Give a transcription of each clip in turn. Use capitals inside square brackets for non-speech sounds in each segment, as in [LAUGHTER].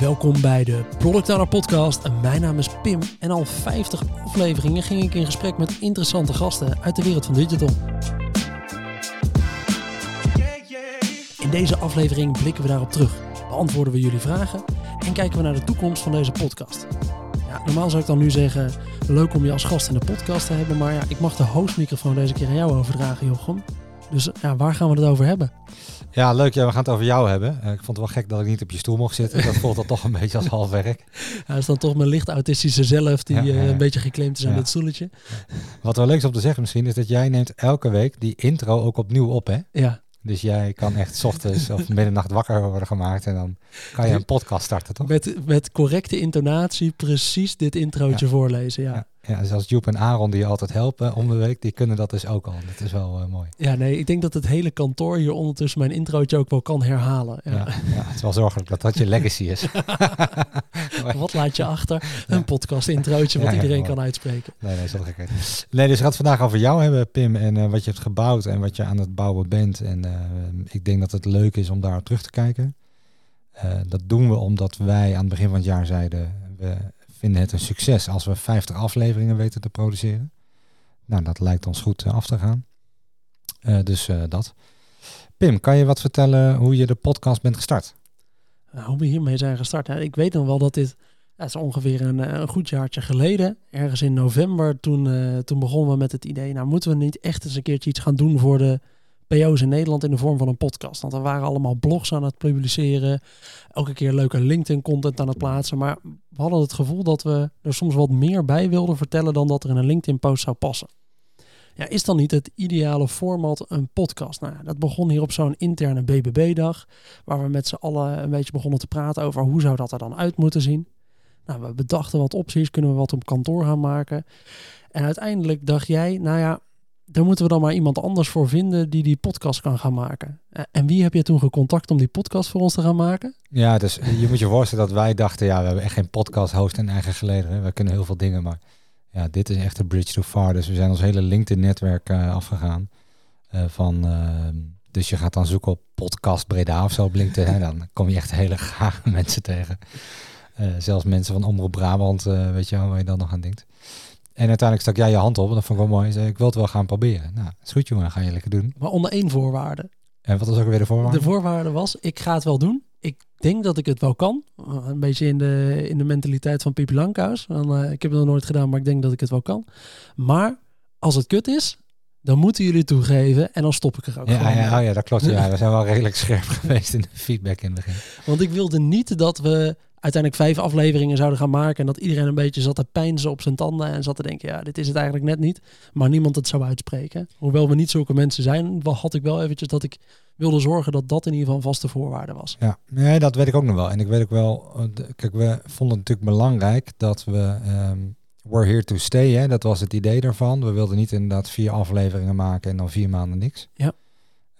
Welkom bij de Product Podcast. Mijn naam is Pim en al 50 afleveringen ging ik in gesprek met interessante gasten uit de wereld van digital. In deze aflevering blikken we daarop terug, beantwoorden we jullie vragen en kijken we naar de toekomst van deze podcast. Ja, normaal zou ik dan nu zeggen, leuk om je als gast in de podcast te hebben, maar ja, ik mag de hostmicrofoon deze keer aan jou overdragen, Jochem. Dus ja, waar gaan we het over hebben? Ja, leuk. Ja, we gaan het over jou hebben. Uh, ik vond het wel gek dat ik niet op je stoel mocht zitten. Dat voelt dan toch een beetje als half werk. [LAUGHS] Hij is dan toch mijn licht autistische zelf die ja, uh, een beetje geklemd is aan dit stoeltje. Wat wel leuk is om te zeggen misschien is dat jij neemt elke week die intro ook opnieuw op, hè? Ja. Dus jij kan echt ochtends of middernacht wakker worden gemaakt en dan kan je een podcast starten, toch? Met, met correcte intonatie precies dit introotje voorlezen, ja. Ja, zoals Joep en Aaron die je altijd helpen om de week, die kunnen dat dus ook al. Dat is wel uh, mooi. Ja, nee, ik denk dat het hele kantoor hier ondertussen mijn introotje ook wel kan herhalen. Ja, ja, ja het is wel zorgelijk dat dat je [LAUGHS] legacy is. [LAUGHS] wat laat je achter? Een podcast introotje wat iedereen kan uitspreken. Nee, nee, is dat gekheid. Nee, dus we gaan het vandaag over jou hebben, Pim, en uh, wat je hebt gebouwd en wat je aan het bouwen bent. En uh, ik denk dat het leuk is om daar terug te kijken. dat doen we omdat wij aan het begin van het jaar zeiden, we vinden het een succes als we 50 afleveringen weten te produceren. Nou, dat lijkt ons goed uh, af te gaan. Uh, dus uh, dat. Pim, kan je wat vertellen hoe je de podcast bent gestart? Nou, hoe we hiermee zijn gestart. Ik weet nog wel dat dit is ongeveer een, een, goed jaartje geleden. Ergens in november, toen, toen begonnen we met het idee, nou moeten we niet echt eens een keertje iets gaan doen voor de PO's in Nederland in de vorm van een podcast. Want er waren allemaal blogs aan het publiceren. Elke keer leuke LinkedIn-content aan het plaatsen. Maar we hadden het gevoel dat we er soms wat meer bij wilden vertellen dan dat er in een LinkedIn-post zou passen. Ja, is dan niet het ideale format een podcast? Nou, dat begon hier op zo'n interne BBB-dag, waar we met z'n allen een beetje begonnen te praten over hoe zou dat er dan uit moeten zien. Nou, we bedachten wat opties, kunnen we wat op kantoor gaan maken. En uiteindelijk dacht jij, nou ja, daar moeten we dan maar iemand anders voor vinden die die podcast kan gaan maken. Eh, en wie heb je toen gecontact om die podcast voor ons te gaan maken? Ja, dus je moet je voorstellen dat wij dachten, ja, we hebben echt geen podcast host en eigen geleden. We kunnen heel veel dingen, maar ja, dit is echt een bridge too far. Dus we zijn ons hele LinkedIn-netwerk uh, afgegaan. Uh, van, uh, dus je gaat dan zoeken op podcast Breda of zo op LinkedIn. Dan kom je echt hele [LAUGHS] graag mensen tegen. zelfs mensen van Omroep Brabant, weet je wel, waar je dan nog aan denkt. En uiteindelijk stak jij je hand op en dat vond ik wel mooi. Zei, ik wil het wel gaan proberen. Nou, is goed jongen, ga je lekker doen. Maar onder één voorwaarde. En wat was ook weer de voorwaarde? De voorwaarde was, ik ga het wel doen. Ik denk dat ik het wel kan. Een beetje in de, in de mentaliteit van Pipi Langkous. Uh, ik heb het nog nooit gedaan, maar ik denk dat ik het wel kan. Maar als het kut is, dan moeten jullie toegeven en dan stop ik er ook ja, ja, oh ja, dat klopt. Ja, [LAUGHS] we zijn wel redelijk scherp [LAUGHS] geweest in de feedback in het begin. Want ik wilde niet dat we uiteindelijk vijf afleveringen zouden gaan maken. En dat iedereen een beetje zat te pijnzen op zijn tanden. En zat te denken, ja, dit is het eigenlijk net niet. Maar niemand het zou uitspreken. Hoewel we niet zulke mensen zijn, had ik wel eventjes dat ik wilde zorgen dat dat in ieder geval een vaste voorwaarde was. Ja, nee, dat weet ik ook nog wel. En ik weet ook wel, eh, kijk, we vonden het natuurlijk belangrijk dat we... Um, we're here to stay, hè? dat was het idee daarvan. We wilden niet inderdaad vier afleveringen maken en dan vier maanden niks. Ja.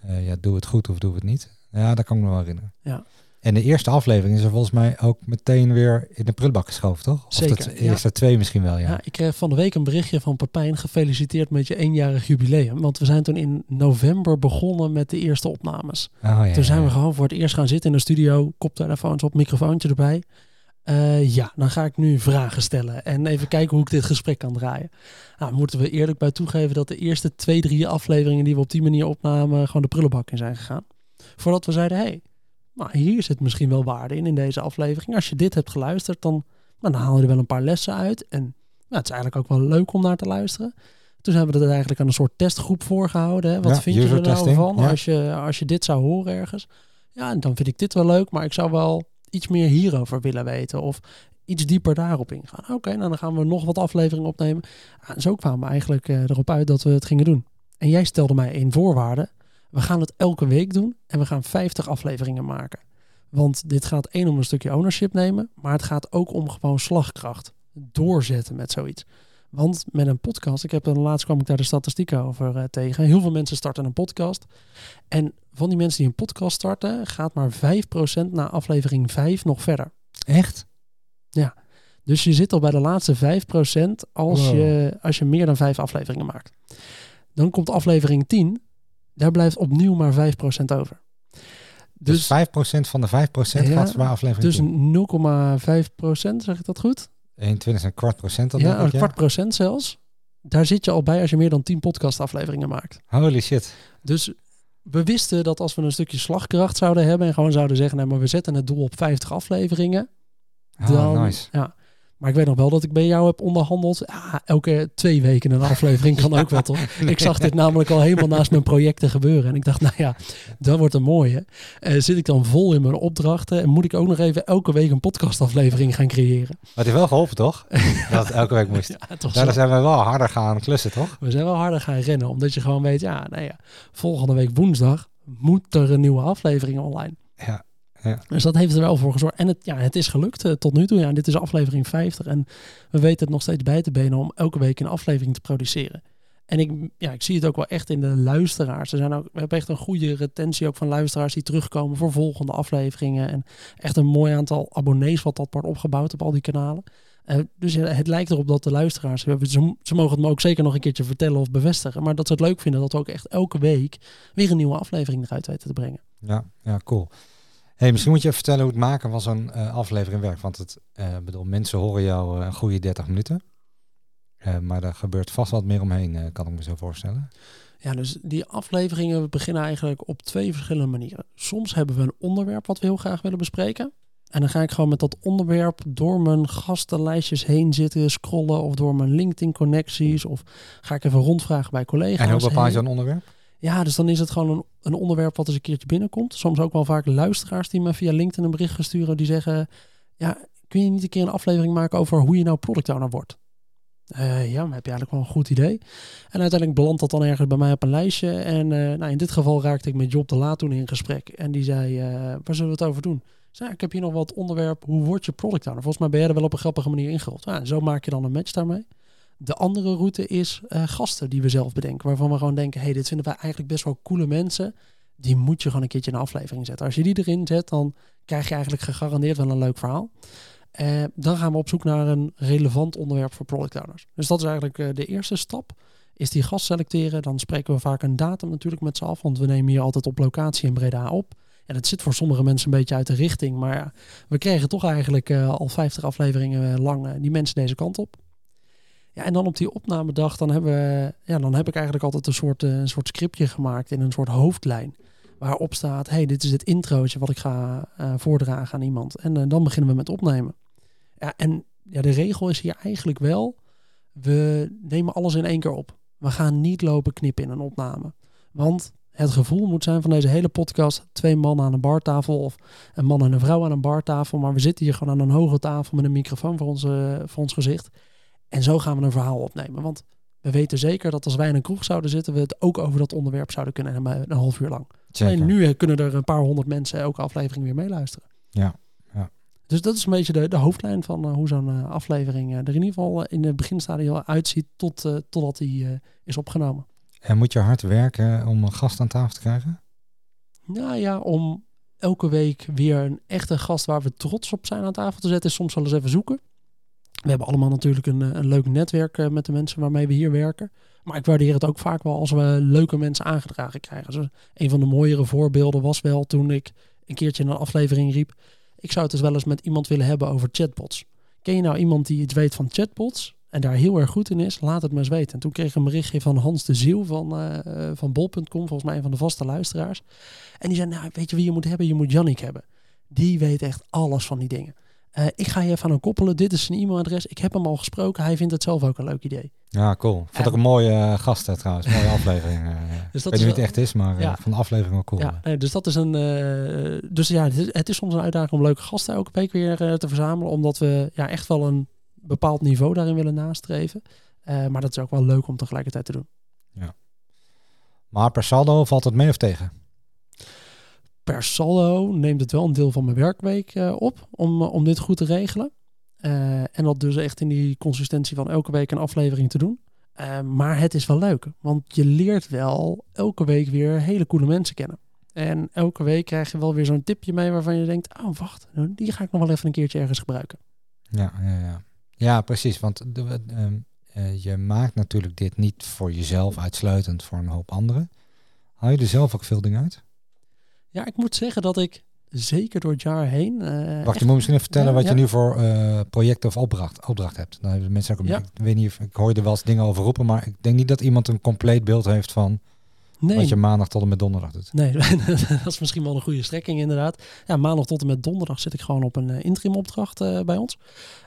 Uh, ja, doe het goed of doe het niet. Ja, dat kan ik me wel herinneren. Ja. En de eerste aflevering is er volgens mij ook meteen weer in de prullenbak geschoven, toch? Zeker. Of de eerste twee misschien wel, ja. ja. Ik kreeg van de week een berichtje van Papijn. Gefeliciteerd met je eenjarig jubileum. Want we zijn toen in november begonnen met de eerste opnames. Oh, ja, toen zijn we gewoon voor het eerst gaan zitten in de studio. Koptelefoons op, microfoontje erbij. Uh, ja, dan ga ik nu vragen stellen en even kijken hoe ik dit gesprek kan draaien. Nou, moeten we eerlijk bij toegeven dat de eerste twee, drie afleveringen die we op die manier opnamen, gewoon de prullenbak in zijn gegaan. Voordat we zeiden, hey, maar hier zit misschien wel waarde in, in deze aflevering. Als je dit hebt geluisterd, dan, dan haal je er wel een paar lessen uit. En nou, het is eigenlijk ook wel leuk om naar te luisteren. Toen hebben we het eigenlijk aan een soort testgroep voorgehouden. Hè. Wat vind je er nou van als, je, als je dit zou horen ergens? Ja, dan vind ik dit wel leuk, maar ik zou wel iets meer hierover willen weten. Of iets dieper daarop ingaan. Oké, nou dan gaan we nog wat afleveringen opnemen. En zo kwamen we eigenlijk uh, erop uit dat we het gingen doen. En jij stelde mij een voorwaarde. We gaan het elke week doen en we gaan 50 afleveringen maken. Want dit gaat één om een stukje ownership nemen, maar het gaat ook om gewoon slagkracht. Doorzetten met zoiets. Want met een podcast, ik heb een laatst kwam ik daar de statistieken over uh, tegen. Heel veel mensen starten een podcast. En van die mensen die een podcast starten, gaat maar 5% na aflevering 5 nog verder. Echt? Ja. Dus je zit al bij de laatste 5% als, je, als je meer dan 5 afleveringen maakt. Dan komt aflevering 10 daar blijft opnieuw maar 5% over. Dus, Dus, 5% van de 5% Ja, gaat bij aflevering dus 10. 0,5 procent, zeg ik dat goed? 21 is een kwart procent. Dan ja, denk ik, een kwart procent zelfs. Daar zit je al bij als je meer dan 10 podcastafleveringen maakt. Holy shit. Dus we wisten dat als we een stukje slagkracht zouden hebben en gewoon zouden zeggen, nee, maar we zetten het doel op 50 afleveringen. Oh, dan, nice. Ja. Maar ik weet nog wel dat ik bij jou heb onderhandeld. Ja, elke twee weken een aflevering kan ook wel, toch? [LAUGHS] Ik zag dit namelijk al helemaal naast mijn projecten gebeuren. En ik dacht, nou ja, dat wordt een mooie. Eh, zit ik dan vol in mijn opdrachten en moet ik ook nog even elke week een podcastaflevering gaan creëren? Maar het heeft wel geholpen, toch? [LAUGHS] dat het elke week moest. Ja, toch Daardoor zo. zijn we wel harder gaan klussen, toch? We zijn wel harder gaan rennen, omdat je gewoon weet, ja, nou ja, volgende week woensdag moet er een nieuwe aflevering online. Ja. Dus dat heeft er wel voor gezorgd. En het, ja, het is gelukt eh, tot nu toe. Ja, dit is aflevering 50 en we weten het nog steeds bij te benen om elke week een aflevering te produceren. En ik, ja, ik zie het ook wel echt in de luisteraars. Er zijn ook, we hebben echt een goede retentie ook van luisteraars die terugkomen voor volgende afleveringen. En echt een mooi aantal abonnees wat dat wordt opgebouwd op al die kanalen. Eh, dus ja, het lijkt erop dat de luisteraars, ze, ze mogen het me ook zeker nog een keertje vertellen of bevestigen, maar dat ze het leuk vinden dat we ook echt elke week weer een nieuwe aflevering eruit weten te brengen. Ja, ja, cool. Hey, misschien moet je even vertellen hoe het maken van zo'n eh, aflevering werkt. Want het, eh, bedoel, mensen horen jou eh, een goede 30 minuten. Maar er gebeurt vast wat meer omheen, kan ik me zo voorstellen. Ja, dus die afleveringen beginnen eigenlijk op twee verschillende manieren. Soms hebben we een onderwerp wat we heel graag willen bespreken. En dan ga ik gewoon met dat onderwerp door mijn gastenlijstjes heen zitten, scrollen of door mijn LinkedIn connecties. Of ga ik even rondvragen bij collega's. En hoe bepaal je zo'n onderwerp? Ja, dus dan is het gewoon een, een onderwerp wat eens een keertje binnenkomt. Soms ook wel vaak luisteraars die me via LinkedIn een bericht sturen. Die zeggen, ja, kun je niet een keer een aflevering maken over hoe je nou product owner wordt? Eh, ja, maar heb je eigenlijk wel een goed idee. En uiteindelijk belandt dat dan ergens bij mij op een lijstje. En eh, nou, in dit geval raakte ik met Job de Laat toen in gesprek. En die zei, eh, waar zullen we het over doen? Ja, ik heb hier nog wat onderwerp, hoe word je product owner? Volgens mij ben jij er wel op een grappige manier ingerold. En zo maak je dan een match daarmee. De andere route is eh, gasten die we zelf bedenken. Waarvan we gewoon denken, hey, dit vinden wij eigenlijk best wel coole mensen. Die moet je gewoon een keertje in een aflevering zetten. Als je die erin zet, dan krijg je eigenlijk gegarandeerd wel een leuk verhaal. Eh, dan gaan we op zoek naar een relevant onderwerp voor product owners. Dus dat is eigenlijk eh, de eerste stap. Is die gast selecteren. Dan spreken we vaak een datum natuurlijk met z'n af. Want we nemen hier altijd op locatie in Breda op. En dat zit voor sommige mensen een beetje uit de richting. Maar we kregen toch eigenlijk al 50 afleveringen lang die mensen deze kant op. Ja, en dan op die opnamedag, dan, hebben we, ja, dan heb ik eigenlijk altijd een soort, eh, een soort scriptje gemaakt in een soort hoofdlijn. Waarop staat, hey, dit is het introotje wat ik ga eh, voordragen aan iemand. En eh, dan beginnen we met opnemen. Ja, en ja, de regel is hier eigenlijk wel, we nemen alles in één keer op. We gaan niet lopen knippen in een opname. Want het gevoel moet zijn van deze hele podcast, twee mannen aan een bartafel of een man en een vrouw aan een bartafel. Maar we zitten hier gewoon aan een hoge tafel met een microfoon voor, onze, voor ons gezicht. En zo gaan we een verhaal opnemen. Want we weten zeker dat als wij in een kroeg zouden zitten, we het ook over dat onderwerp zouden kunnen hebben een half uur lang. Alleen nu eh, kunnen er een paar honderd mensen elke aflevering weer meeluisteren. Ja, ja. Dus dat is een beetje de, de hoofdlijn van eh, hoe zo'n eh, aflevering eh, er in ieder geval eh, in het beginstadium uitziet tot, eh, totdat die eh, is opgenomen. En moet je hard werken om een gast aan tafel te krijgen? Nou ja, om elke week weer een echte gast waar we trots op zijn aan tafel te zetten, is soms wel eens even zoeken. We hebben allemaal natuurlijk een, eh, een leuk netwerk eh, met de mensen waarmee we hier werken. Maar ik waardeer het ook vaak wel als we leuke mensen aangedragen krijgen. Dus een van de mooiere voorbeelden was wel toen ik een keertje in een aflevering riep. Ik zou het dus wel eens met iemand willen hebben over chatbots. Ken je nou iemand die iets weet van chatbots en daar heel erg goed in is? Laat het maar eens weten. En toen kreeg ik een berichtje van Hans de Ziel van, eh, van bol.com, volgens mij een van de vaste luisteraars. En die zei, nou weet je wie je moet hebben? Je moet Jannik hebben. Die weet echt alles van die dingen. Eh, ik ga je even aan hem koppelen. Dit is zijn e-mailadres. Ik heb hem al gesproken. Hij vindt het zelf ook een leuk idee. Ja, cool. Vond ik een mooie eh, gast hè, trouwens. Mooie [LAUGHS] aflevering. eh. Dus ik dat weet niet wie het echt is, maar eh, Ja. van de aflevering wel cool. Ja, nee, dus dat is een. eh, dus ja, het is, het is soms een uitdaging om leuke gasten elke week weer eh, te verzamelen. Omdat we ja, echt wel een bepaald niveau daarin willen nastreven. Eh, maar dat is ook wel leuk om tegelijkertijd te doen. Maar per saldo valt het mee of tegen? Per saldo neemt het wel een deel van mijn werkweek eh, op om, eh, om dit goed te regelen. Eh, en dat dus echt in die consistentie van elke week een aflevering te doen. Maar het is wel leuk, want je leert wel elke week weer hele coole mensen kennen. En elke week krijg je wel weer zo'n tipje mee waarvan je denkt, oh wacht, die ga ik nog wel even een keertje ergens gebruiken. Ja, ja, ja. ja precies. Want de, ehm, eh, je maakt natuurlijk dit niet voor jezelf uitsluitend voor een hoop anderen. Haal je er zelf ook veel dingen uit? Ja, ik moet zeggen dat ik zeker door het jaar heen... eh, Wacht, je moet misschien even vertellen Ja, wat ja. je nu voor eh, project of opdracht, opdracht hebt. Dan hebben mensen ook een, Ja. Ik weet niet of ik hoor je er wel eens dingen over roepen, maar ik denk niet dat iemand een compleet beeld heeft van nee, wat je maandag tot en met donderdag doet. Nee, [LAUGHS] dat is misschien wel een goede strekking inderdaad. Ja, maandag tot en met donderdag zit ik gewoon op een eh, interim opdracht bij ons.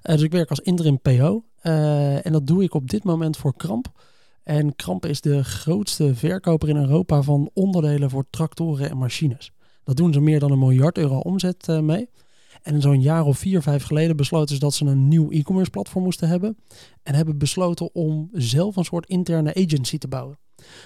Dus ik werk als interim PO. en dat doe ik op dit moment voor Kramp. En Kramp is de grootste verkoper in Europa van onderdelen voor tractoren en machines. Dat doen ze meer dan een miljard euro omzet eh, mee. En zo'n jaar of vier, vijf geleden besloten ze dat ze een nieuw e-commerce platform moesten hebben. En hebben besloten om zelf een soort interne agency te bouwen.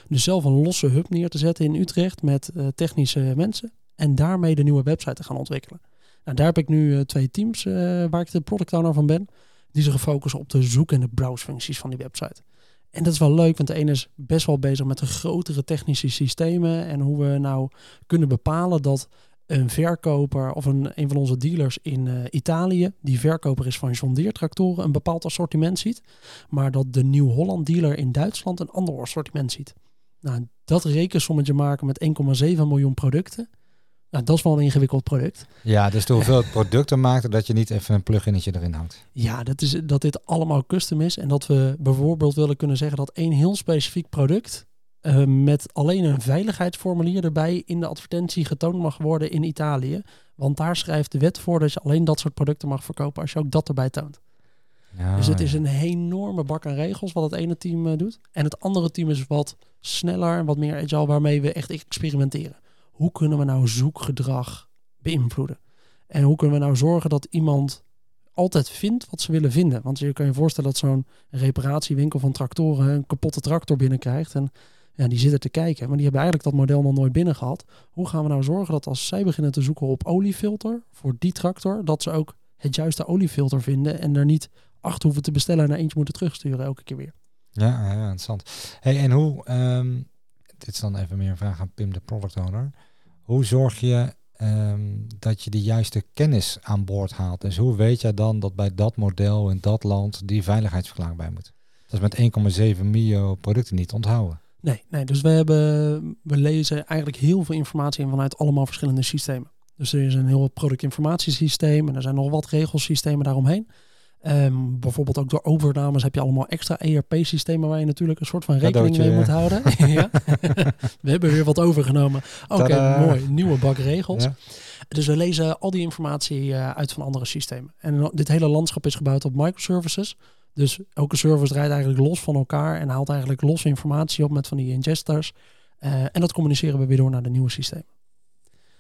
Dus zelf een losse hub neer te zetten in Utrecht met eh, technische mensen. En daarmee de nieuwe website te gaan ontwikkelen. Nou, daar heb ik nu eh, twee teams waar ik de product owner van ben. Die zich focussen op de zoek- en de browsefuncties van die website. En dat is wel leuk, want de ene is best wel bezig met de grotere technische systemen. En hoe we nou kunnen bepalen dat een verkoper of een, een van onze dealers in eh, Italië, die verkoper is van John Deere tractoren, een bepaald assortiment ziet. Maar dat de Nieuw-Holland dealer in Duitsland een ander assortiment ziet. Nou, dat rekensommetje maken met 1,7 miljoen producten. Nou, dat is wel een ingewikkeld product. Ja, dus de hoeveelheid [LAUGHS] producten maakt dat je niet even een pluginnetje erin hangt. Ja, dat, is, dat dit allemaal custom is. En dat we bijvoorbeeld willen kunnen zeggen dat één heel specifiek product eh, met alleen een veiligheidsformulier erbij in de advertentie getoond mag worden in Italië. Want daar schrijft de wet voor dat je alleen dat soort producten mag verkopen als je ook dat erbij toont. Ja, dus het is een enorme bak aan regels wat het ene team eh, doet. En het andere team is wat sneller en wat meer agile waarmee we echt experimenteren. Hoe kunnen we nou zoekgedrag beïnvloeden? En hoe kunnen we nou zorgen dat iemand altijd vindt wat ze willen vinden? Want je kan je voorstellen dat zo'n reparatiewinkel van tractoren een kapotte tractor binnenkrijgt. En ja, die zitten te kijken, maar die hebben eigenlijk dat model nog nooit binnen gehad. Hoe gaan we nou zorgen dat als zij beginnen te zoeken op oliefilter voor die tractor, dat ze ook het juiste oliefilter vinden en er niet acht hoeven te bestellen en er eentje moeten terugsturen elke keer weer. Ja, ja, interessant. Hey, en hoe, ehm, dit is dan even meer een vraag aan Pim, de product owner. Hoe zorg je ehm, dat je de juiste kennis aan boord haalt? Dus hoe weet jij dan dat bij dat model in dat land die veiligheidsverklaring bij moet? Dat is met 1,7 miljoen producten niet onthouden. Nee, nee, dus we, hebben, we lezen eigenlijk heel veel informatie in vanuit allemaal verschillende systemen. Dus er is een heel productinformatiesysteem en er zijn nog wat regelsystemen daaromheen. Ehm, bijvoorbeeld ook door overnames heb je allemaal extra ERP-systemen waar je natuurlijk een soort van rekening Cadeautje. mee moet houden. [LAUGHS] [LAUGHS] We hebben weer wat overgenomen. Oké, mooi. Nieuwe bak regels. Ja? Dus we lezen al die informatie eh, uit van andere systemen. En dit hele landschap is gebouwd op microservices. Dus elke service draait eigenlijk los van elkaar en haalt eigenlijk losse informatie op met van die ingesters. Eh, en dat communiceren we weer door naar de nieuwe systemen.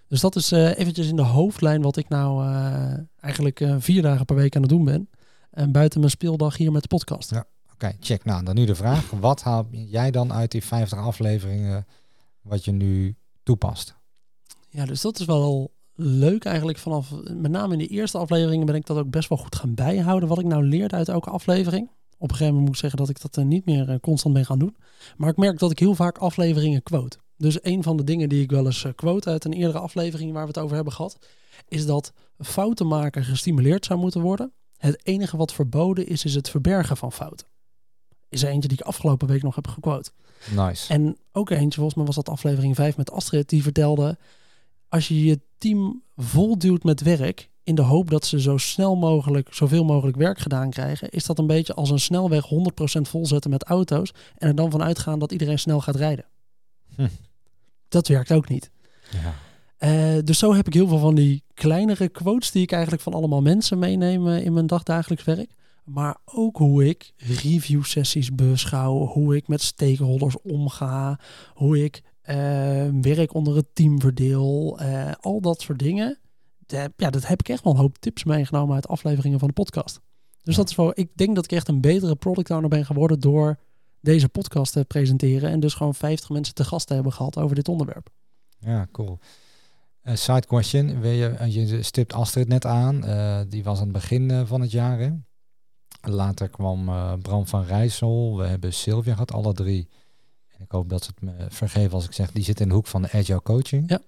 Dus dat is eh, eventjes in de hoofdlijn wat ik nou eigenlijk vier dagen per week aan het doen ben. En buiten mijn speeldag hier met de podcast. Ja. Oké, check. Nou, dan nu de vraag. Wat haal jij dan uit die 50 afleveringen wat je nu toepast? Ja, dus dat is wel leuk eigenlijk vanaf, met name in de eerste afleveringen ben ik dat ook best wel goed gaan bijhouden. Wat ik nou leerde uit elke aflevering. Op een gegeven moment moet ik zeggen dat ik dat eh, niet meer eh, constant ben gaan doen. Maar ik merk dat ik heel vaak afleveringen quote. Dus een van de dingen die ik wel eens eh, quote uit een eerdere aflevering waar we het over hebben gehad, is dat fouten maken gestimuleerd zou moeten worden. Het enige wat verboden is, is het verbergen van fouten. Is er eentje die ik afgelopen week nog heb gequote. Nice. En ook eentje, volgens mij was dat aflevering 5 met Astrid, die vertelde... als je je team volduwt met werk... in de hoop dat ze zo snel mogelijk, zoveel mogelijk werk gedaan krijgen... is dat een beetje als een snelweg 100% volzetten met auto's... en er dan van uitgaan dat iedereen snel gaat rijden. Hm. Dat werkt ook niet. Ja. Eh, dus zo heb ik heel veel van die kleinere quotes... die ik eigenlijk van allemaal mensen meeneem eh, in mijn dagdagelijks werk... Maar ook hoe ik review sessies beschouw, hoe ik met stakeholders omga, hoe ik eh, werk onder het team verdeel, eh, al dat soort dingen. De- ja, dat heb ik echt wel een hoop tips meegenomen uit afleveringen van de podcast. Dus Ja. dat is wel, ik denk dat ik echt een betere product owner ben geworden door deze podcast te presenteren en dus gewoon 50 mensen te gast te hebben gehad over dit onderwerp. Ja, cool. Eh, side question. Je, eh, je stipt Astrid net aan. eh, die was aan het begin van het jaar. Hè? Later kwam Bram van Rijssel. We hebben Sylvia gehad, alle drie. En ik hoop dat ze het me vergeven als ik zeg, die zit in de hoek van de agile coaching. Ja.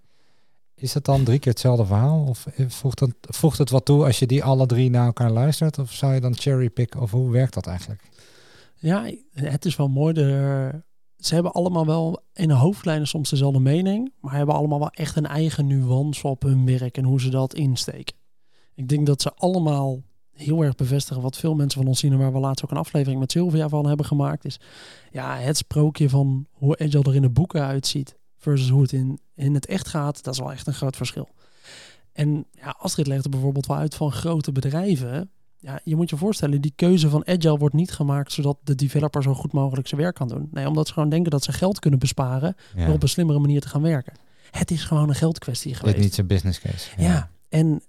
Is dat dan drie keer hetzelfde verhaal? Of voegt het, voegt het wat toe als je die alle drie naar elkaar luistert? Of zou je dan cherrypicken? Of hoe werkt dat eigenlijk? Ja, het is wel mooi. Er, ze hebben allemaal wel in de hoofdlijnen soms dezelfde mening, maar hebben allemaal wel echt een eigen nuance op hun werk en hoe ze dat insteken. Ik denk dat ze allemaal heel erg bevestigen wat veel mensen van ons zien en waar we laatst ook een aflevering met Sylvia van hebben gemaakt, is ja, het sprookje van hoe Agile er in de boeken uitziet versus hoe het in, in het echt gaat, dat is wel echt een groot verschil. En ja, Astrid legt er bijvoorbeeld wel uit van grote bedrijven. Ja, je moet je voorstellen, die keuze van Agile wordt niet gemaakt zodat de developer zo goed mogelijk zijn werk kan doen. Nee, omdat ze gewoon denken dat ze geld kunnen besparen Ja. door op een slimmere manier te gaan werken. Het is gewoon een geldkwestie geweest. niet zijn business case. Ja. en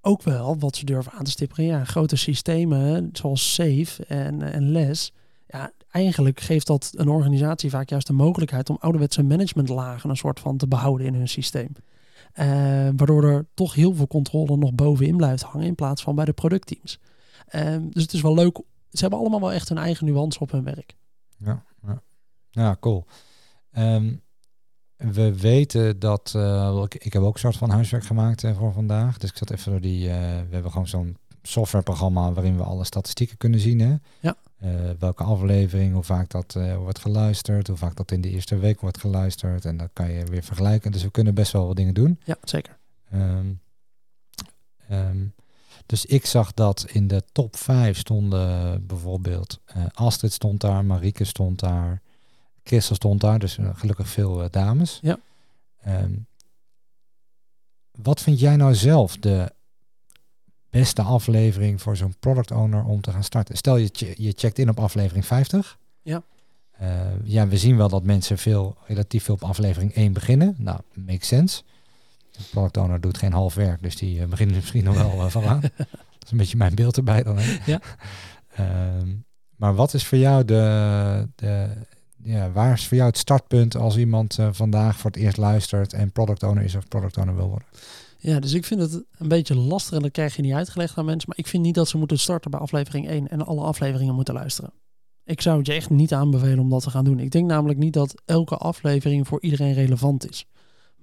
ook wel wat ze durven aan te stippelen. Ja, grote systemen zoals Safe en, en Les. Ja, eigenlijk geeft dat een organisatie vaak juist de mogelijkheid om ouderwetse managementlagen een soort van te behouden in hun systeem. Eh, waardoor er toch heel veel controle nog bovenin blijft hangen in plaats van bij de productteams. Eh, dus het is wel leuk. Ze hebben allemaal wel echt hun eigen nuance op hun werk. Ja, ja. ja cool. Ehm, we weten dat, eh, ik, ik heb ook een soort van huiswerk gemaakt eh, voor vandaag. Dus ik zat even door die, eh, we hebben gewoon zo'n softwareprogramma waarin we alle statistieken kunnen zien. Hè? Ja. Welke aflevering, hoe vaak dat wordt geluisterd, hoe vaak dat in de eerste week wordt geluisterd. En dat kan je weer vergelijken. Dus we kunnen best wel wat dingen doen. Ja, zeker. Ehm, ehm, dus ik zag dat in de top 5 stonden bijvoorbeeld eh, Astrid stond daar, Marieke stond daar, Christel stond daar, dus eh, gelukkig veel eh, dames. Ja. Ehm, wat vind jij nou zelf de beste aflevering voor zo'n product owner om te gaan starten? Stel je, je checkt in op aflevering 50. Ja. Ja, we zien wel dat mensen veel, relatief veel op aflevering 1 beginnen. Nou, makes sense. De product owner doet geen half werk, dus die eh, begint er misschien nog wel eh, van aan. [LAUGHS] Dat is een beetje mijn beeld erbij dan. Hè? Ja. [LAUGHS] Ehm, maar wat is voor jou de, de ja, waar is voor jou het startpunt als iemand eh, vandaag voor het eerst luistert en product owner is of product owner wil worden? Ja, dus ik vind het een beetje lastig en dat krijg je niet uitgelegd aan mensen. Maar ik vind niet dat ze moeten starten bij aflevering 1 en alle afleveringen moeten luisteren. Ik zou het je echt niet aanbevelen om dat te gaan doen. Ik denk namelijk niet dat elke aflevering voor iedereen relevant is.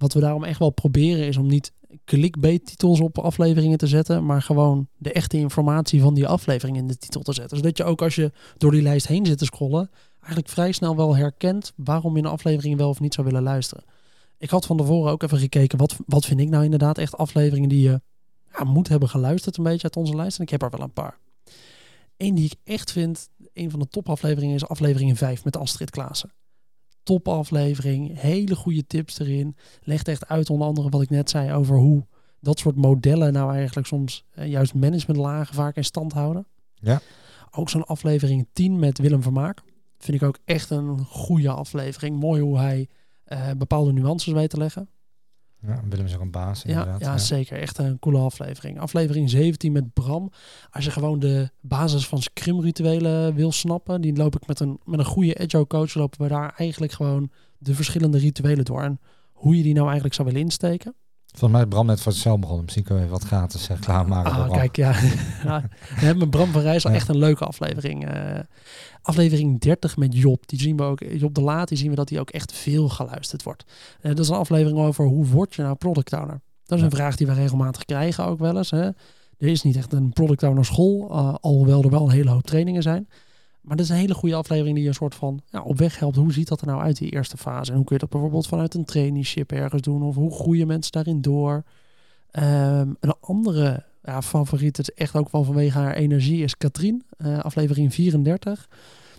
Wat we daarom echt wel proberen is om niet clickbait-titels op afleveringen te zetten, maar gewoon de echte informatie van die aflevering in de titel te zetten. Zodat je ook als je door die lijst heen zit te scrollen, eigenlijk vrij snel wel herkent waarom je een aflevering wel of niet zou willen luisteren. Ik had van tevoren ook even gekeken, wat, wat vind ik nou inderdaad echt afleveringen die je ja, moet hebben geluisterd een beetje uit onze lijst. En ik heb er wel een paar. Eén die ik echt vind, een van de topafleveringen is aflevering 5 met Astrid Klaassen. Topaflevering, hele goede tips erin. Legt echt uit onder andere wat ik net zei over hoe dat soort modellen nou eigenlijk soms eh, juist managementlagen vaak in stand houden. Ja. Ook zo'n aflevering 10 met Willem Vermaak. Vind ik ook echt een goede aflevering. Mooi hoe hij eh, bepaalde nuances weet te leggen. Ja, Willem is ook een baas Ja, inderdaad. ja, zeker. Echt een coole aflevering. Aflevering 17 met Bram. Als je gewoon de basis van Scrum-rituelen wil snappen, die loop ik met een, met een goede agile coach, lopen we daar eigenlijk gewoon de verschillende rituelen door. En hoe je die nou eigenlijk zou willen insteken. Volgens mij is Bram net voor zichzelf begonnen. Misschien kunnen we even wat gratis eh, klaarmaken. Ah, kijk, ja. [LAUGHS] ja. We hebben Bram van Rijssel Ja. echt een leuke aflevering. eh, aflevering 30 met Job. Die zien we ook, Job de Laat, die zien we dat die ook echt veel geluisterd wordt. Eh, dat is een aflevering over hoe word je nou product owner? Dat is een vraag die we regelmatig krijgen ook wel eens. Hè. Er is niet echt een product owner school, alhoewel er wel een hele hoop trainingen zijn. Maar dat is een hele goede aflevering die je een soort van ja, op weg helpt. Hoe ziet dat er nou uit, die eerste fase? En hoe kun je dat bijvoorbeeld vanuit een traineeship ergens doen? Of hoe groeien mensen daarin door? Ehm, een andere ja, favoriet, het is echt ook wel vanwege haar energie, is Katrien. eh, aflevering 34.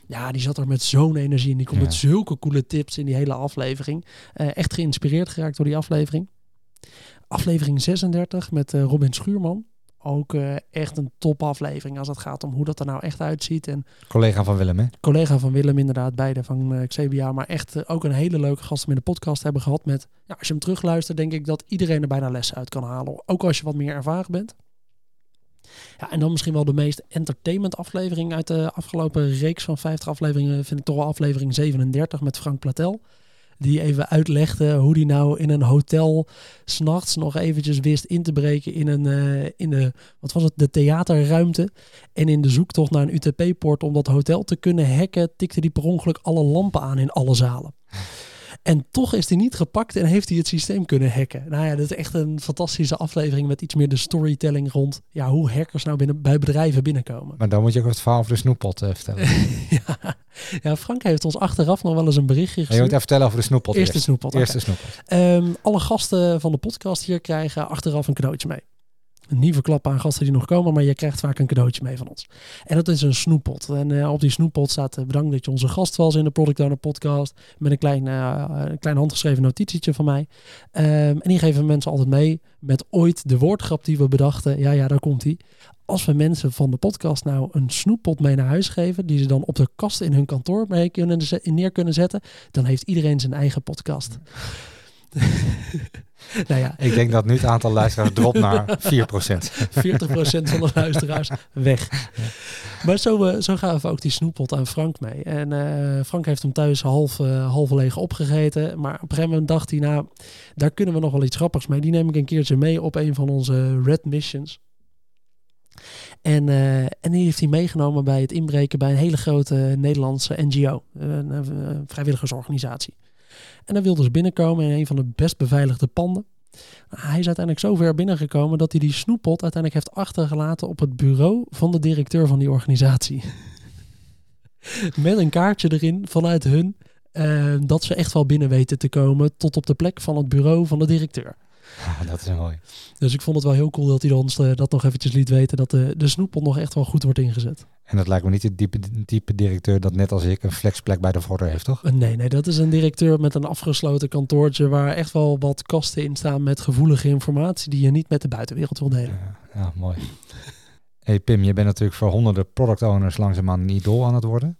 Ja, die zat er met zo'n energie in. Die komt Ja. met zulke coole tips in die hele aflevering. Eh, echt geïnspireerd geraakt door die aflevering. Aflevering 36 met eh, Robin Schuurman. Ook eh, echt een top aflevering als het gaat om hoe dat er nou echt uitziet. En Collega van Willem, hè? collega van Willem inderdaad, beide van eh Xebia. Maar echt eh, ook een hele leuke gast om in de podcast hebben gehad. Met, ja, als je hem terugluistert, denk ik dat iedereen er bijna lessen uit kan halen. Ook als je wat meer ervaren bent. Ja, en dan misschien wel de meest entertainment aflevering uit de afgelopen reeks van 50 afleveringen. Vind ik toch wel aflevering 37 met Frank Platel. Die even uitlegde hoe die nou in een hotel s'nachts nog eventjes wist in te breken in, een, eh, in de, wat was het, de theaterruimte. En in de zoektocht naar een UTP-poort om dat hotel te kunnen hacken, tikte die per ongeluk alle lampen aan in alle zalen. En toch is hij niet gepakt en heeft hij het systeem kunnen hacken. Nou ja, dat is echt een fantastische aflevering met iets meer de storytelling rond ja, hoe hackers nou binnen, bij bedrijven binnenkomen. Maar dan moet je ook het verhaal over de snoeppot uh, vertellen. [LAUGHS] ja. ja, Frank heeft ons achteraf nog wel eens een berichtje gestuurd. je moet even vertellen over de snoeppot. Eerste snoeppot. Eerste snoeppot. Um, alle gasten van de podcast hier krijgen achteraf een cadeautje mee niet verklappen aan gasten die nog komen, maar je krijgt vaak een cadeautje mee van ons. En dat is een snoeppot. En uh, op die snoeppot staat uh, bedankt dat je onze gast was in de Product Owner podcast. Met een klein, uh, een klein handgeschreven notitietje van mij. Um, en die geven mensen altijd mee met ooit de woordgrap die we bedachten. Ja, ja, daar komt hij. Als we mensen van de podcast nou een snoeppot mee naar huis geven, die ze dan op de kast in hun kantoor mee kunnen, neer kunnen zetten, dan heeft iedereen zijn eigen podcast. [LAUGHS] nou ja. Ik denk dat nu het aantal luisteraars dropt naar 4%. 40% [LAUGHS] van de luisteraars weg. Maar zo, uh, zo gaven we ook die snoeppot aan Frank mee. En uh, Frank heeft hem thuis half, uh, halverlege opgegeten. Maar op een gegeven moment dacht hij, nou, daar kunnen we nog wel iets grappigs mee. Die neem ik een keertje mee op een van onze Red Missions. En, uh, en die heeft hij meegenomen bij het inbreken bij een hele grote Nederlandse NGO, een, een vrijwilligersorganisatie. En dan wilde ze binnenkomen in een van de best beveiligde panden. Hij is uiteindelijk zo ver binnengekomen dat hij die snoeppot uiteindelijk heeft achtergelaten op het bureau van de directeur van die organisatie. [LAUGHS] Met een kaartje erin vanuit hun uh, dat ze echt wel binnen weten te komen tot op de plek van het bureau van de directeur. Ah, dat is mooi. Dus ik vond het wel heel cool dat hij ons uh, dat nog eventjes liet weten dat de, de snoeppot nog echt wel goed wordt ingezet. En dat lijkt me niet de diepe, diepe directeur dat net als ik een flexplek bij de vorder heeft, toch? Nee, nee, dat is een directeur met een afgesloten kantoortje waar echt wel wat kasten in staan met gevoelige informatie die je niet met de buitenwereld wil delen. Ja, ja mooi. [LAUGHS] hey Pim, je bent natuurlijk voor honderden product owners langzaamaan een idool aan het worden.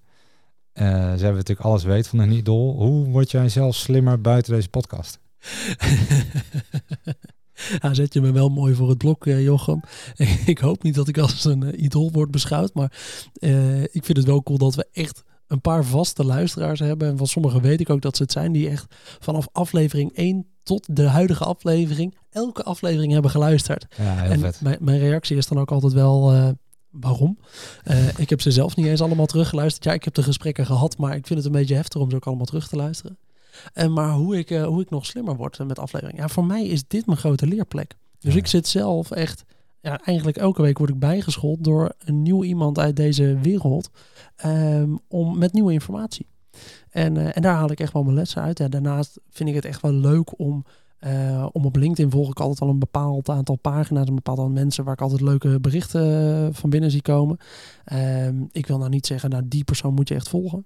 Uh, ze hebben natuurlijk alles weet van een idool. Hoe word jij zelf slimmer buiten deze podcast? [LAUGHS] Ja, zet je me wel mooi voor het blok, eh, Jochem. [LAUGHS] ik hoop niet dat ik als een uh, idool word beschouwd. Maar uh, ik vind het wel cool dat we echt een paar vaste luisteraars hebben. En van sommigen weet ik ook dat ze het zijn. Die echt vanaf aflevering 1 tot de huidige aflevering. Elke aflevering hebben geluisterd. Ja, heel en vet. Mijn, mijn reactie is dan ook altijd wel... Waarom? ik heb ze zelf niet eens allemaal teruggeluisterd. Ja, ik heb de gesprekken gehad, maar ik vind het een beetje heftig om ze ook allemaal terug te luisteren. En maar hoe ik, uh, hoe ik nog slimmer word met afleveringen. Ja, voor mij is dit mijn grote leerplek. Dus Ja. ik zit zelf echt, ja, eigenlijk elke week word ik bijgeschoold door een nieuw iemand uit deze wereld ehm, om, met nieuwe informatie. En, eh, en daar haal ik echt wel mijn lessen uit. Ja, daarnaast vind ik het echt wel leuk om, eh, om op LinkedIn volg ik altijd al een bepaald aantal pagina's, een bepaald aantal mensen waar ik altijd leuke berichten eh, van binnen zie komen. Ehm, ik wil nou niet zeggen, nou die persoon moet je echt volgen.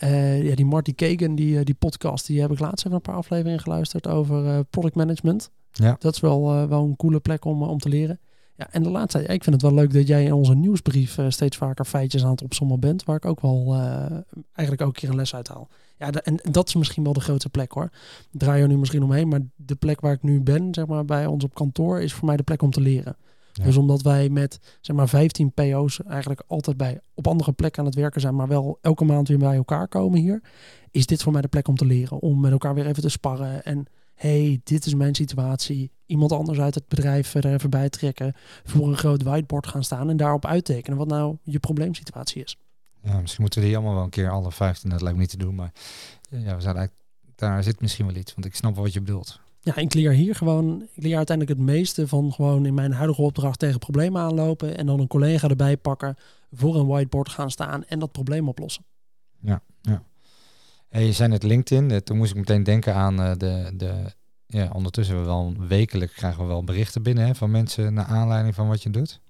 Eh, ja, die Marty Kagan, die, eh, die podcast, die heb ik laatst even een paar afleveringen geluisterd over eh, product management. Ja. Dat is wel, wel een coole plek om, om te leren. Ja, en de laatste, ik vind het wel leuk dat jij in onze nieuwsbrief steeds vaker feitjes aan het opzommen bent, waar ik ook wel eigenlijk ook een keer een les uit haal. Ja, de- en, dat is misschien wel de grootste plek hoor. Draai er nu misschien omheen, maar de plek waar ik nu ben, zeg maar bij ons op kantoor, is voor mij de plek om te leren. Ja. Dus omdat wij met zeg maar 15 PO's eigenlijk altijd bij op andere plekken aan het werken zijn, maar wel elke maand weer bij elkaar komen hier, is dit voor mij de plek om te leren. Om met elkaar weer even te sparren en hey, dit is mijn situatie. Iemand anders uit het bedrijf er even bij trekken. Voor een groot whiteboard gaan staan en daarop uittekenen wat nou je probleemsituatie is. Ja, misschien moeten we die allemaal wel een keer alle 15. Dat lijkt me niet te doen, maar ja, we zouden eigenlijk, daar zit misschien wel iets, want ik snap wel wat je bedoelt. Ja, ik leer hier gewoon, ik leer uiteindelijk het meeste van gewoon in mijn huidige opdracht tegen problemen aanlopen en dan een collega erbij pakken, voor een whiteboard gaan staan en dat probleem oplossen. Hey, je zei net LinkedIn, eh, toen moest ik meteen denken aan eh, de, de, ja, ondertussen we wel wekelijk krijgen we wel berichten binnen hè, van mensen naar aanleiding van wat je doet.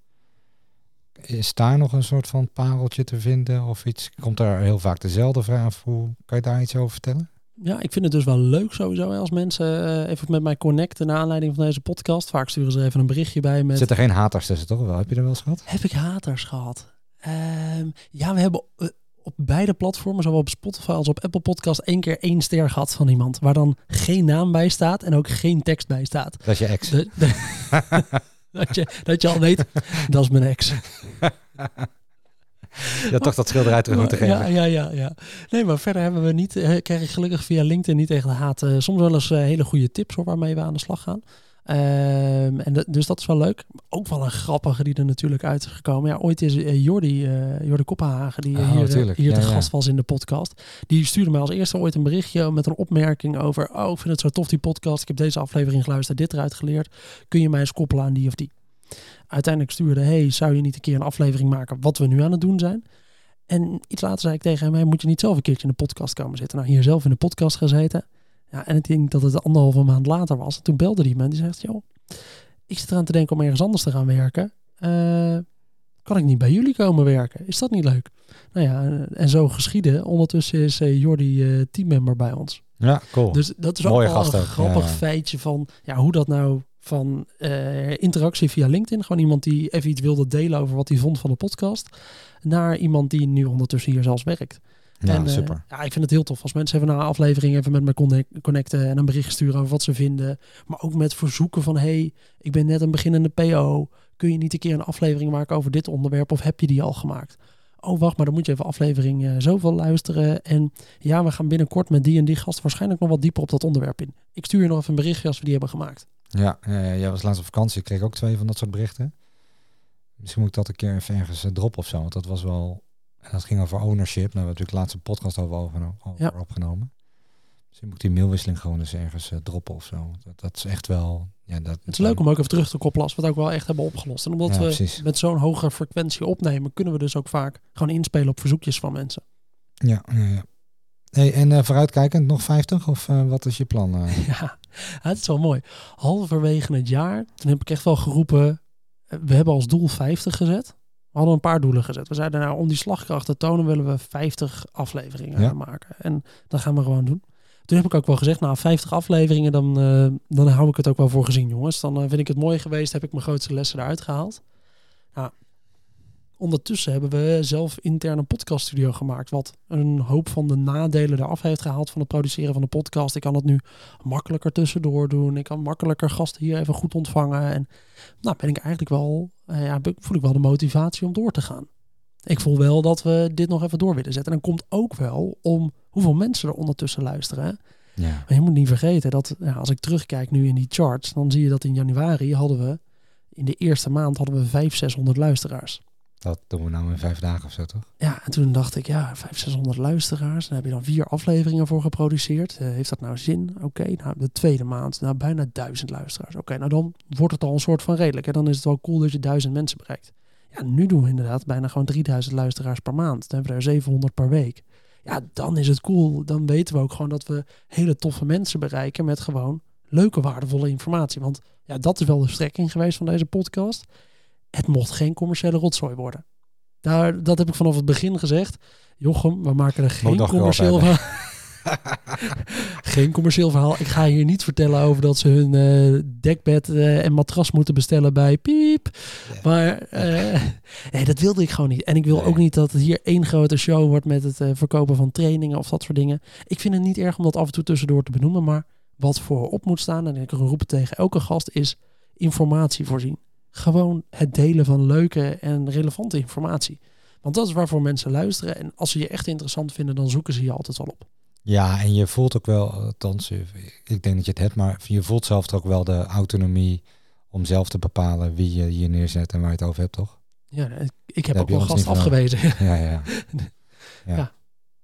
Is daar nog een soort van pareltje te vinden of iets? Komt daar heel vaak dezelfde vraag? Hoe kan je daar iets over vertellen? Ja, ik vind het dus wel leuk sowieso als mensen eh, even met mij connecten naar aanleiding van deze podcast. Vaak sturen ze even een berichtje bij met... Zitten geen haters tussen, toch wel? Heb je er wel eens gehad? Heb ik haters gehad? Ehm, ja, we hebben eh, op beide platformen, zowel op Spotify als op Apple Podcast, één keer één ster gehad van iemand. Waar dan geen naam bij staat en ook geen tekst bij staat. Dat is je ex. De- de- [LAUGHS] dat, je, dat je al weet, dat is mijn ex. [LAUGHS] Had toch dat schilderij terug moeten geven. Ja, ja, ja, ja. Nee, maar verder hebben we niet, eh, krijg ik gelukkig via LinkedIn niet tegen de haat. eh, soms wel eens eh, hele goede tips hoor, waarmee we aan de slag gaan. Ehm, en de- dus dat is wel leuk. Ook wel een grappige die er natuurlijk uit is gekomen. Ja, ooit is Jordi, eh Jordi Koppenhagen, die Oh, hier, hier Ja, ja. gast was in de podcast. Die stuurde mij als eerste ooit een berichtje met een opmerking over... Oh, ik vind het zo tof die podcast. Ik heb deze aflevering geluisterd, dit eruit geleerd. Kun je mij eens koppelen aan die of die? Uiteindelijk stuurde, hey, zou je niet een keer een aflevering maken wat we nu aan het doen zijn? En iets later zei ik tegen hem, hey, moet je niet zelf een keertje in de podcast komen zitten? Nou, hier zelf in de podcast gezeten. Ja, en ik denk dat het anderhalve maand later was. En toen belde die man, die zegt, joh, ik zit eraan te denken om ergens anders te gaan werken. Eh, kan ik niet bij jullie komen werken? Is dat niet leuk? Nou ja, en- en zo geschieden. Ondertussen is eh, Jordi eh, teammember bij ons. Ja, cool. Dus dat is Mooie ook wel een grappig ja, ja. feitje van ja, hoe dat nou van eh, interactie via LinkedIn, gewoon iemand die even iets wilde delen over wat hij vond van de podcast, naar iemand die nu ondertussen hier zelfs werkt. ja, en, eh, super. ja, ik vind het heel tof als mensen even na een aflevering even met me connect- connecten en een bericht sturen over wat ze vinden. Maar ook met verzoeken van, hey, ik ben net een beginnende PO. Kun je niet een keer een aflevering maken over dit onderwerp of heb je die al gemaakt? Oh, wacht, maar dan moet je even aflevering eh, zoveel luisteren. En ja, we gaan binnenkort met die en die gast waarschijnlijk nog wat dieper op dat onderwerp in. Ik stuur je nog even een berichtje als we die hebben gemaakt. Ja, jij was laatst op vakantie. Ik kreeg ook twee van dat soort berichten. Misschien moet ik dat een keer even ergens eh, droppen of zo. Want dat was wel... En dat ging over ownership. Nou, we hebben natuurlijk laatst een podcast over, over Ja. opgenomen. Misschien moet ik die mailwisseling gewoon eens ergens eh, droppen of zo. Dat, dat is echt wel... Ja, dat, Het is leuk om ook even terug te koppelen als we het ook wel echt hebben opgelost. En omdat Ja, we precies. met zo'n hoge frequentie opnemen, kunnen we dus ook vaak gewoon inspelen op verzoekjes van mensen. Ja, ja, ja. Hey, en eh, vooruitkijkend nog 50? Of eh, wat is je plan? eh? [LAUGHS] Ja, het is wel mooi. Halverwege het jaar, toen heb ik echt wel geroepen, we hebben als doel 50 gezet. We hadden een paar doelen gezet. We zeiden nou, om die slagkracht te tonen willen we 50 afleveringen Ja. maken. En dat gaan we gewoon doen. Toen heb ik ook wel gezegd, nou 50 afleveringen, dan, dan hou ik het ook wel voor gezien jongens. Dan vind ik het mooi geweest, heb ik mijn grootste lessen eruit gehaald. Nou, ondertussen hebben we zelf intern een podcaststudio gemaakt. Wat een hoop van de nadelen eraf heeft gehaald van het produceren van de podcast. Ik kan het nu makkelijker tussendoor doen. Ik kan makkelijker gasten hier even goed ontvangen. En nou ben ik eigenlijk wel, eh, ja, voel ik wel de motivatie om door te gaan. Ik voel wel dat we dit nog even door willen zetten. En dan komt ook wel om hoeveel mensen er ondertussen luisteren. Ja. Maar je moet niet vergeten dat ja, als ik terugkijk nu in die charts, dan zie je dat in januari hadden we, in de eerste maand hadden we 500, 600 luisteraars. Dat doen we nou in vijf dagen of zo, toch? Ja, en toen dacht ik, ja, 500, 600 luisteraars. Dan heb je dan vier afleveringen voor geproduceerd. Eh, heeft dat nou zin? Oké, nou de tweede maand, nou bijna duizend luisteraars. Oké, nou dan wordt het al een soort van redelijk. En dan is het wel cool dat je duizend mensen bereikt. Ja, nu doen we inderdaad bijna gewoon 3000 luisteraars per maand. Dan hebben we er 700 per week. Ja, dan is het cool. Dan weten we ook gewoon dat we hele toffe mensen bereiken met gewoon leuke, waardevolle informatie. Want ja, dat is wel de strekking geweest van deze podcast. Het mocht geen commerciële rotzooi worden. Daar, dat heb ik vanaf het begin gezegd. Jochem, we maken er geen nog commercieel verhaal. [LAUGHS] geen commercieel verhaal. Ik ga hier niet vertellen over dat ze hun eh, dekbed eh, en matras moeten bestellen bij Piep. Maar eh, [LAUGHS] nee, dat wilde ik gewoon niet. En ik wil Nee. ook niet dat het hier één grote show wordt met het verkopen van trainingen of dat soort dingen. Ik vind het niet erg om dat af en toe tussendoor te benoemen. Maar wat voorop moet staan, en ik roep het tegen elke gast, is informatie voorzien. Gewoon het delen van leuke en relevante informatie. Want dat is waarvoor mensen luisteren. En als ze je echt interessant vinden, dan zoeken ze je altijd wel op. Ja, en je voelt ook wel, althans, eh, ik denk dat je het hebt, maar je voelt zelf toch ook wel de autonomie om zelf te bepalen wie je hier neerzet en waar je het over hebt, toch? Ja, ik- ik heb Daar ook wel gast van afgewezen. [LAUGHS] Ja, ja. [LAUGHS] ja. Ja.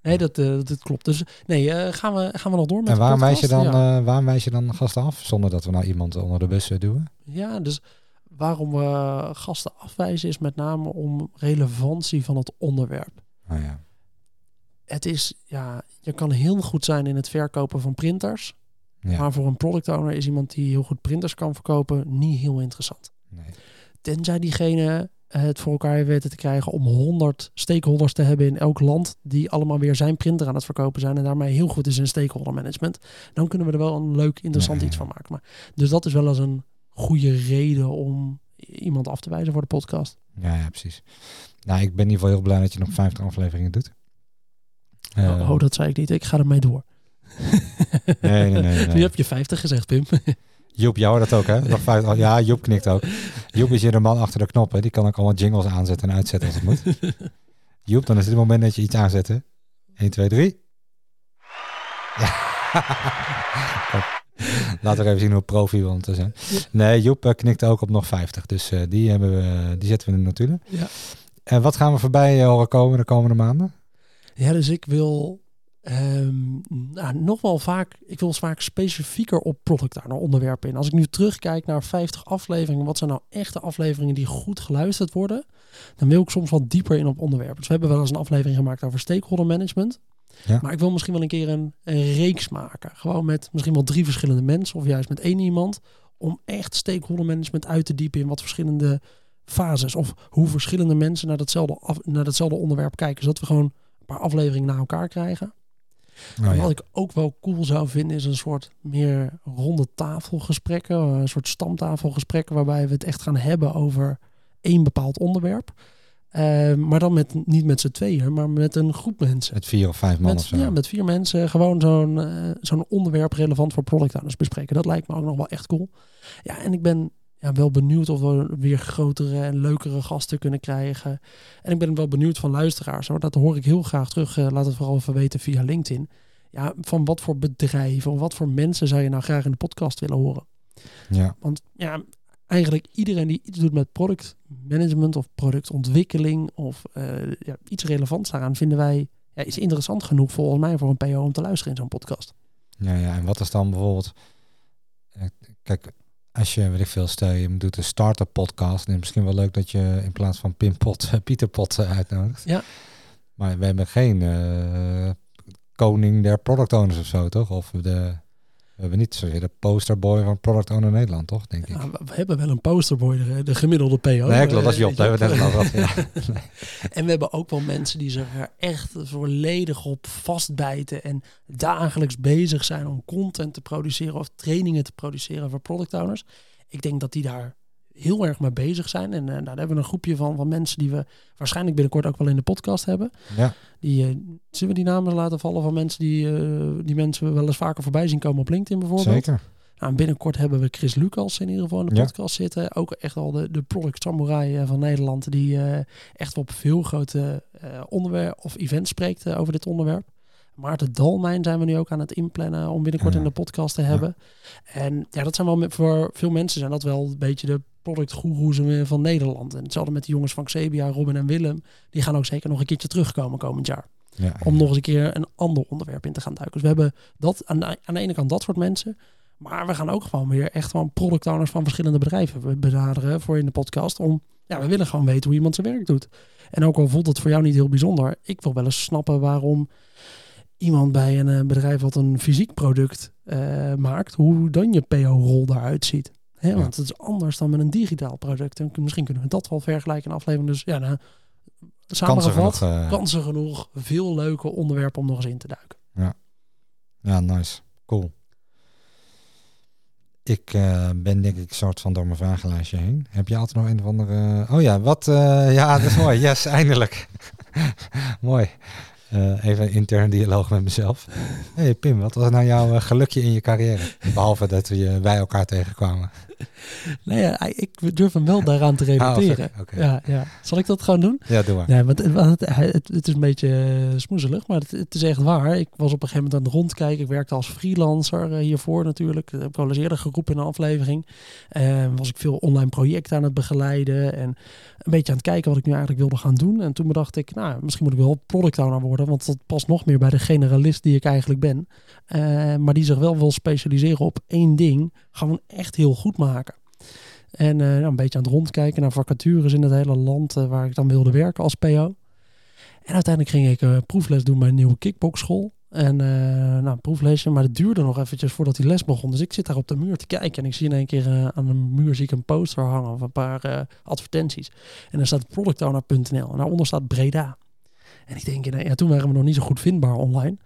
Nee, dat, eh, dat klopt. Dus nee, eh, gaan, we, gaan we nog door met En waarom wijs, je dan, Ja. waarom wijs je dan gasten af, zonder dat we nou iemand onder de bus duwen? Ja, dus waarom we gasten afwijzen is met name om relevantie van het onderwerp. Oh ja. Het is, ja, je kan heel goed zijn in het verkopen van printers. Ja, Maar voor een product owner is iemand die heel goed printers kan verkopen niet heel interessant. nee. Tenzij diegene het voor elkaar heeft weten te krijgen om 100 stakeholders te hebben in elk land die allemaal weer zijn printer aan het verkopen zijn en daarmee heel goed is in stakeholder management. Dan kunnen we er wel een leuk, interessant iets van maken. Maar, dus dat is wel eens een goede reden om iemand af te wijzen voor de podcast. Ja, ja, precies. Nou, ik ben in ieder geval heel blij dat je nog 50 afleveringen doet. Eh, oh, dat zei ik niet. Ik ga ermee door. [LAUGHS] Nee, nee, nee. nee. Nu heb je 50 gezegd, Pim. [LAUGHS] Joep, jou dat ook, hè? Nog 50, oh, ja, Joep knikt ook. Joep is hier de man achter de knoppen. Die kan ook allemaal jingles aanzetten en uitzetten als het moet. [LAUGHS] Joep, dan is het het moment dat je iets aanzet, hè? 1, 2, 3. Ja. [LAUGHS] Laten we even zien hoe profi we te zijn. Nee, Joep uh, knikt ook op nog 50. Dus uh, die, hebben we, die zetten we in de notulen. Ja. En wat gaan we voorbij horen komen de komende maanden? Ja, dus ik wil um, nou, nog wel vaak, ik wil vaak specifieker op product owner onderwerpen in. Als ik nu terugkijk naar 50 afleveringen, wat zijn nou echte afleveringen die goed geluisterd worden? Dan wil ik soms wat dieper in op onderwerpen. Dus we hebben wel eens een aflevering gemaakt over stakeholder management. Ja. Maar ik wil misschien wel een keer een, een, reeks maken. Gewoon met misschien wel drie verschillende mensen of juist met één iemand. Om echt stakeholder management uit te diepen in wat verschillende fases. Of hoe verschillende mensen naar datzelfde, af, naar datzelfde onderwerp kijken. Zodat we gewoon een paar afleveringen naar elkaar krijgen. Ja. Wat ik ook wel cool zou vinden is een soort meer ronde tafelgesprekken. Een soort stamtafelgesprekken waarbij we het echt gaan hebben over één bepaald onderwerp. Uh, maar dan met, niet met z'n tweeën, maar met een groep mensen. Met vier of vijf man met, of zo. Ja, met vier mensen. Gewoon zo'n uh, zo'n onderwerp relevant voor product owners bespreken. Dat lijkt me ook nog wel echt cool. Ja, en ik ben ja, wel benieuwd of we weer grotere en leukere gasten kunnen krijgen. En ik ben wel benieuwd van luisteraars. Hoor. Dat hoor ik heel graag terug. Uh, laat het vooral even weten via LinkedIn. Ja, van wat voor bedrijven of wat voor mensen zou je nou graag in de podcast willen horen? Ja. Want ja, eigenlijk iedereen die iets doet met productmanagement of productontwikkeling of uh, ja, iets relevants daaraan vinden wij ja, is interessant genoeg volgens mij voor een PO om te luisteren in zo'n podcast. Ja, ja, en wat is dan bijvoorbeeld, kijk, als je, weet ik veel, stel je doet een startup podcast, is misschien wel leuk dat je in plaats van Pimpot [LAUGHS] Pieterpot uitnodigt. Ja. Maar we hebben geen uh, koning der product owners of zo, toch? Of de we hebben niet zozeer de posterboy van Product Owner Nederland, toch? Denk ik. we hebben wel een posterboy, de, de gemiddelde PO. Nee, klopt, dat is Job. Daar hebben we net al [LAUGHS] Ja. En we hebben ook wel mensen die zich er echt volledig op vastbijten en dagelijks bezig zijn om content te produceren of trainingen te produceren voor product owners. Ik denk dat die daar heel erg mee bezig zijn. En uh, daar hebben we een groepje van, van mensen die we waarschijnlijk binnenkort ook wel in de podcast hebben. Ja. Die, uh, zullen we die namen laten vallen van mensen die, uh, die mensen wel eens vaker voorbij zien komen op LinkedIn bijvoorbeeld? Zeker. Nou, binnenkort hebben we Chris Lucas in ieder geval in de podcast zitten. Ook echt al de, de product samurai van Nederland. Die echt op veel grote onderwerpen of events spreekt over dit onderwerp. Maarten Dalmijn zijn we nu ook aan het inplannen om binnenkort ja. in de podcast te hebben. Ja. En ja, dat zijn wel voor veel mensen zijn dat wel een beetje de productgoeroes van Nederland. En hetzelfde met de jongens van Xebia, Robin en Willem. Die gaan ook zeker nog een keertje terugkomen komend jaar. Ja, om nog eens een keer een ander onderwerp in te gaan duiken. Dus we hebben dat aan de, aan de ene kant dat soort mensen. Maar we gaan ook gewoon weer echt gewoon product owners van verschillende bedrijven benaderen voor in de podcast. Om, ja, we willen gewoon weten hoe iemand zijn werk doet. En ook al voelt het voor jou niet heel bijzonder. Ik wil wel eens snappen waarom iemand bij een uh, bedrijf wat een fysiek product uh, maakt, hoe dan je PO-rol daaruit ziet. Hè, want het is anders dan met een digitaal product. En misschien kunnen we dat wel vergelijken in aflevering. Dus ja, nou, samengevat, kansen genoeg, uh... kansen genoeg. Veel leuke onderwerpen om nog eens in te duiken. Ja, ja nice. Cool. Ik uh, ben denk ik soort van door mijn vragenlijstje heen. Heb je altijd nog een of andere... Oh ja, wat... Ja, dat is mooi. [LAUGHS] Yes, eindelijk. [LAUGHS] mooi. Uh, even intern dialoog met mezelf. hey Pim, wat was nou jouw gelukje in je carrière? Behalve dat we bij elkaar tegenkwamen. [LAUGHS] Nee, ja, ik durf hem wel daaraan te relateren. Ah, okay. ja, ja. Zal ik dat gewoon doen? Ja, doe maar. Nee, want het, het, het is een beetje smoezelig, maar het, het, is echt waar. Ik was op een gegeven moment aan het rondkijken. Ik werkte als freelancer uh, hiervoor natuurlijk. Dat heb ik al eens eerder geroepen in een aflevering. Uh, was ik veel online projecten aan het begeleiden. En een beetje aan het kijken wat ik nu eigenlijk wilde gaan doen. En toen bedacht ik, nou, misschien moet ik wel product owner worden. Want dat past nog meer bij de generalist die ik eigenlijk ben. Uh, maar die zich wel wil specialiseren op één ding. Gewoon echt heel goed maken. En uh, een beetje aan het rondkijken naar vacatures in het hele land uh, waar ik dan wilde werken als PO. En uiteindelijk ging ik uh, proefles doen bij een nieuwe kickboxschool. En nou, proeflesje, maar het duurde nog eventjes voordat die les begon. Dus ik zit daar op de muur te kijken en ik zie in één keer aan de muur zie ik een poster hangen of een paar advertenties. En daar staat productowner.nl en daaronder staat Breda. En ik denk, ja, toen waren we nog niet zo goed vindbaar online.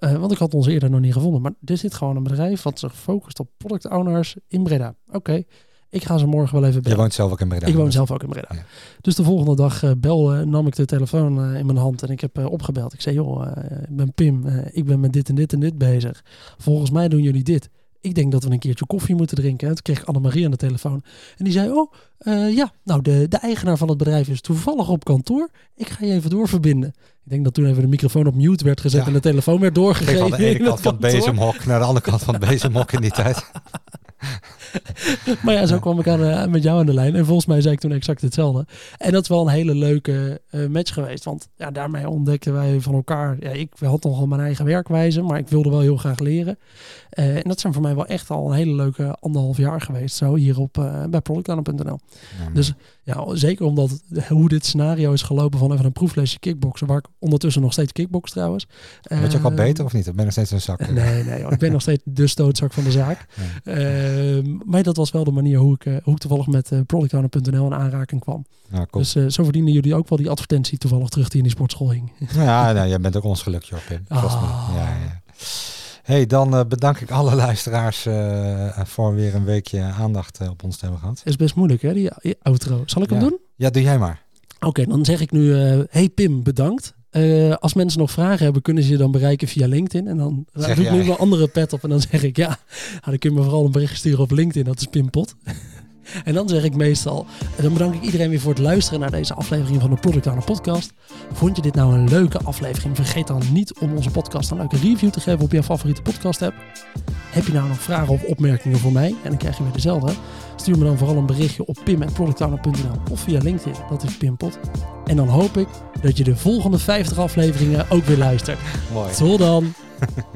Uh, want ik had ons eerder nog niet gevonden. Maar er zit gewoon een bedrijf wat zich focust op product owners in Breda. Oké, okay. ik ga ze morgen wel even bellen. Je woont zelf ook in Breda? Ik woon zelf ook in Breda. Ja. Dus de volgende dag uh, bel, uh, nam ik de telefoon in mijn hand en ik heb opgebeld. Ik zei, joh, ik ben Pim, ik ben met dit en dit en dit bezig. Volgens mij doen jullie dit. Ik denk dat we een keertje koffie moeten drinken. En toen kreeg ik Annemarie aan de telefoon. En die zei, oh, eh, ja, nou, de, de eigenaar van het bedrijf is toevallig op kantoor. Ik ga je even doorverbinden. Ik denk dat toen even de microfoon op mute werd gezet Ja. en de telefoon werd doorgegeven. van de ene kant van het bezemhok naar de andere kant van het bezemhok in die tijd. [LAUGHS] [LAUGHS] Maar ja, zo kwam ik aan, eh, met jou aan de lijn. En volgens mij zei ik toen exact hetzelfde. En dat is wel een hele leuke eh, match geweest. Want ja, daarmee ontdekten wij van elkaar. Ja, ik had nogal mijn eigen werkwijze, maar ik wilde wel heel graag leren. Eh, en dat zijn voor mij wel echt al een hele leuke anderhalf jaar geweest. Zo hier op bij productlanner.nl. Ja, Dus ja, zeker omdat hoe dit scenario is gelopen van even een proeflesje kickboksen. Waar ik ondertussen nog steeds kickbox trouwens. Word je ook al Eh, beter of niet? Of ben nog steeds een zak? Nee, nee, joh. ik ben nog steeds de stootzak van de zaak. [LAUGHS] Ehm, maar dat was wel de manier hoe ik, eh, hoe ik toevallig met uh, productowner.nl in aanraking kwam. Nou, cool. Dus eh, zo verdienen jullie ook wel die advertentie toevallig terug die in die sportschool hing. Ja, nou, jij bent ook ons gelukje op, Pim. Ah. Ja, ja. Hey, dan eh, bedank ik alle [LAUGHS] luisteraars eh, voor weer een weekje aandacht eh, op ons te hebben gehad. Is best moeilijk hè, die, outro. Zal ik hem doen? Ja, doe jij maar. Oké, dan zeg ik nu, hey Pim, bedankt. Als mensen nog vragen hebben, kunnen ze je dan bereiken via LinkedIn. En dan Zeg doe ik nu mijn andere pet op en dan zeg ik, ja, [LAUGHS] nou, dan kun je me vooral een bericht sturen op LinkedIn, dat is Pim Pot. En dan zeg ik meestal, en dan bedank ik iedereen weer voor het luisteren naar deze aflevering van de Product Owner Podcast. Vond je dit nou een leuke aflevering? Vergeet dan niet om onze podcast een leuke review te geven op jouw favoriete podcast app. Heb je nou nog vragen of opmerkingen voor mij? En dan krijg je weer dezelfde. Stuur me dan vooral een berichtje op pim.productowner.nl of via LinkedIn, dat is Pimpot. En dan hoop ik dat je de volgende 50 afleveringen ook weer luistert. Mooi. Tot dan! [LAUGHS]